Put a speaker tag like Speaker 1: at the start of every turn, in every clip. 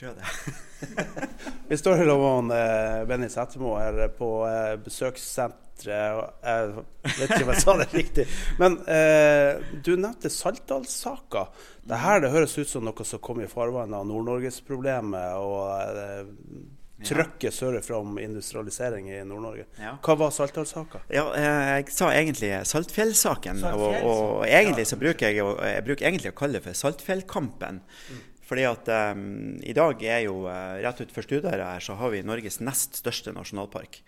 Speaker 1: prøve det?
Speaker 2: Vi står lag med eh, Benny Setermo her på eh, besøkssenteret. Jeg vet ikke om jeg sa det riktig. Men eh, du nevnte Saltdalssaka. Det her det høres ut som noe som kom i farvannet av Nord-Norgesproblemet og eh, trøkket sørfra om industrialisering i Nord-Norge.
Speaker 1: Ja.
Speaker 2: Hva var Saltdalssaka?
Speaker 1: Ja, eh, jeg sa egentlig Saltfjellsaken. Og,
Speaker 2: Saltfjell,
Speaker 1: og
Speaker 2: så-
Speaker 1: egentlig så bruker jeg, jeg bruker egentlig å kalle det for Saltfjellkampen. Fordi at um, i dag er jo uh, rett utenfor Studøra her, så har vi Norges nest største nasjonalpark.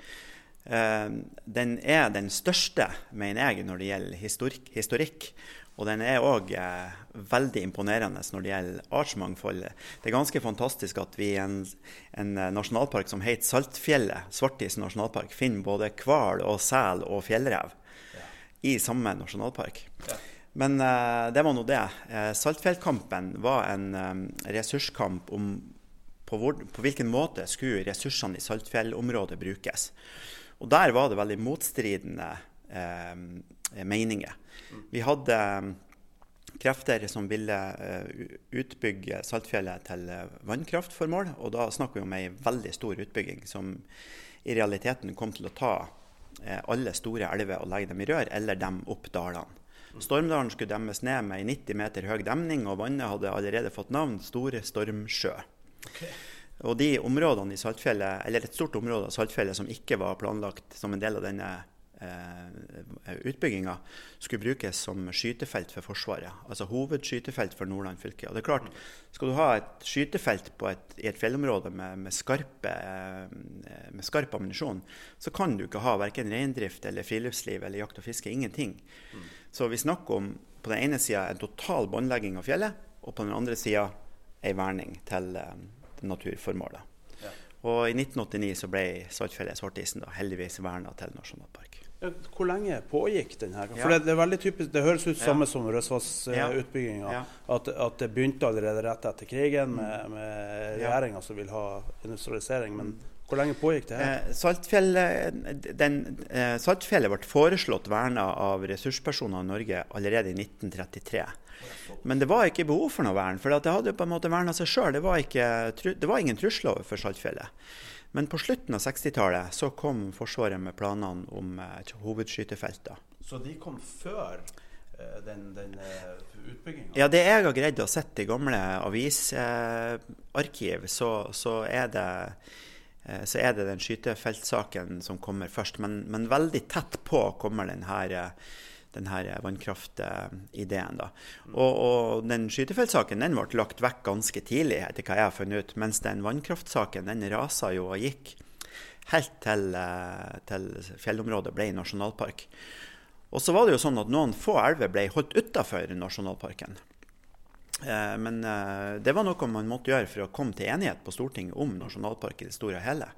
Speaker 1: Uh, den er den største, mener jeg, når det gjelder historikk. historikk. Og den er òg eh, veldig imponerende når det gjelder artsmangfoldet. Det er ganske fantastisk at vi i en, en eh, nasjonalpark som heter Saltfjellet, Svartis nasjonalpark, finner både hval og sel og fjellrev i samme nasjonalpark. Men eh, det var nå det. Eh, Saltfjellkampen var en eh, ressurskamp om på, hvor, på hvilken måte skulle ressursene i Saltfjellområdet brukes. Og der var det veldig motstridende eh, meninger. Vi hadde krefter som ville utbygge Saltfjellet til vannkraftformål. Og da snakker vi om ei veldig stor utbygging som i realiteten kom til å ta alle store elver og legge dem i rør, eller dem opp dalene. Stormdalen skulle demmes ned med ei 90 meter høy demning, og vannet hadde allerede fått navn Store Stormsjø. Og de områdene i Saltfjellet, eller et stort område av Saltfjellet som ikke var planlagt som en del av denne utbygginga, skulle brukes som skytefelt for Forsvaret. Altså hovedskytefelt for Nordland fylke. Og det er klart, Skal du ha et skytefelt på et, i et fjellområde med, med, skarpe, eh, med skarp ammunisjon, så kan du ikke ha verken reindrift eller friluftsliv eller jakt og fiske. Ingenting. Så vi snakker om på den ene sida en total båndlegging av fjellet, og på den andre sida ei verning til eh, naturformålet. Og i 1989 så ble Saltfjellet Svartisen da heldigvis verna til nasjonalpark.
Speaker 2: Ja, Hvor lenge pågikk den her?
Speaker 1: Ja.
Speaker 2: For det, det er veldig typisk, det høres ut
Speaker 1: Ja.
Speaker 2: samme som Røsvassutbygginga.
Speaker 1: Ja.
Speaker 2: At, at det begynte allerede rett etter krigen med, med
Speaker 1: Ja.
Speaker 2: regjeringa som vil ha industrialisering. Men hvor lenge pågikk det her?
Speaker 1: Eh, Saltfjellet, den, eh, Saltfjellet ble foreslått verna av ressurspersoner i Norge allerede i 1933. Men det var ikke behov for noe vern, for det hadde på en måte verna seg sjøl. Det, var det var ingen trusler for Saltfjellet. Men på slutten av 60-tallet så kom Forsvaret med planene om eh, et hovedskytefelt. da.
Speaker 2: Så de kom før eh, den, den utbygginga?
Speaker 1: Ja, det jeg har greid å sette i gamle avisarkiv, så, så, er det, eh, så er det den skytefeltsaken som kommer først. Men, men veldig tett på kommer den her, eh, den her vannkraftideen. da. Og, og den skytefeltsaken den ble lagt vekk ganske tidlig, etter hva jeg har funnet ut. Mens den vannkraftsaken den rasa jo og gikk helt til, eh, til fjellområdet ble nasjonalpark. Og så var det jo sånn at noen få elver ble holdt utafor nasjonalparken. Eh, Men eh, det var noe man måtte gjøre for å komme til enighet på Stortinget om nasjonalpark i det store og hele.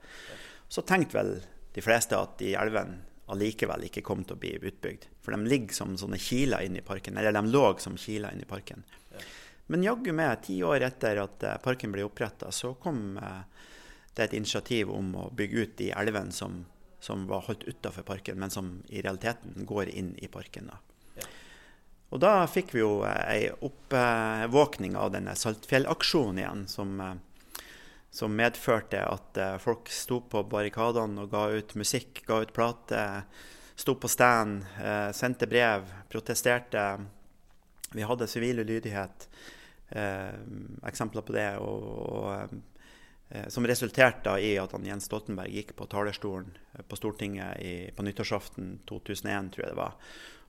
Speaker 1: Så tenkte vel de fleste at de elvene allikevel ikke kom til å bli utbygd. For de ligger som sånne kiler inne i parken, eller de lå som kiler inne i parken. Men jaggu meg, ti år etter at eh, parken ble oppretta, så kom eh, det et initiativ om å bygge ut de elvene som, som var holdt utafor parken, men som i realiteten går inn i parken. da. Og da fikk vi jo eh, ei oppvåkning av denne Saltfjellaksjonen igjen, som, som medførte at eh, folk sto på barrikadene og ga ut musikk, ga ut plater, sto på stand, eh, sendte brev, protesterte. Vi hadde sivil ulydighet, eh, eksempler på det. og, og som resulterte i at Jens Stoltenberg gikk på talerstolen på Stortinget i, på nyttårsaften 2001, tror jeg det var,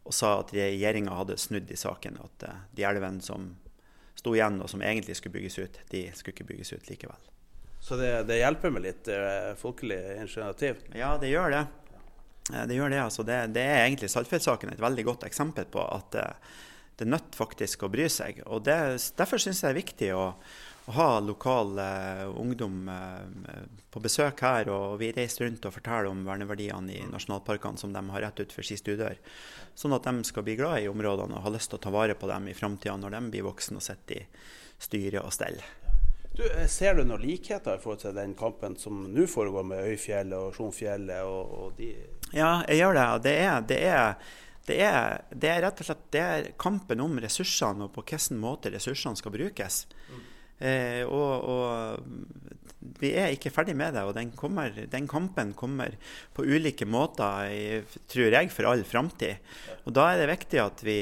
Speaker 1: og sa at regjeringa hadde snudd i saken. At de elvene som sto igjen og som egentlig skulle bygges ut, de skulle ikke bygges ut likevel.
Speaker 2: Så det, det hjelper med litt eh, folkelig initiativ?
Speaker 1: Ja, det gjør det. Eh, Det gjør det, altså. Det, det er egentlig Saltfjell-saken et veldig godt eksempel på at eh, det er nødt faktisk å bry seg. Og det, Derfor syns jeg det er viktig å, å ha lokal eh, ungdom eh, på besøk her. Og vi reiser rundt og forteller om verneverdiene i nasjonalparkene som de har rett utenfor sin stuedør. Sånn at de skal bli glad i områdene og ha lyst til å ta vare på dem i framtida når de blir voksne og sitter i styre og stell.
Speaker 2: Du, eh, ser du noen likheter i forhold til den kampen som nå foregår med Øyfjellet og Sjonfjellet og, og de
Speaker 1: Ja, jeg gjør det. Det er, det er det er, det er, rett og slett det kampen om ressursene og på hvilken måte ressursene skal brukes. Mm. Eh, og, og, vi er ikke ferdig med det. Og den, kommer, den kampen kommer på ulike måter, tror jeg, for all framtid. Og da er det viktig at vi,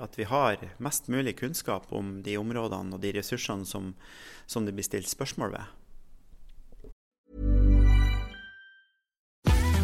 Speaker 1: at vi, har mest mulig kunnskap om de områdene og de ressursene som, som det blir stilt spørsmål ved.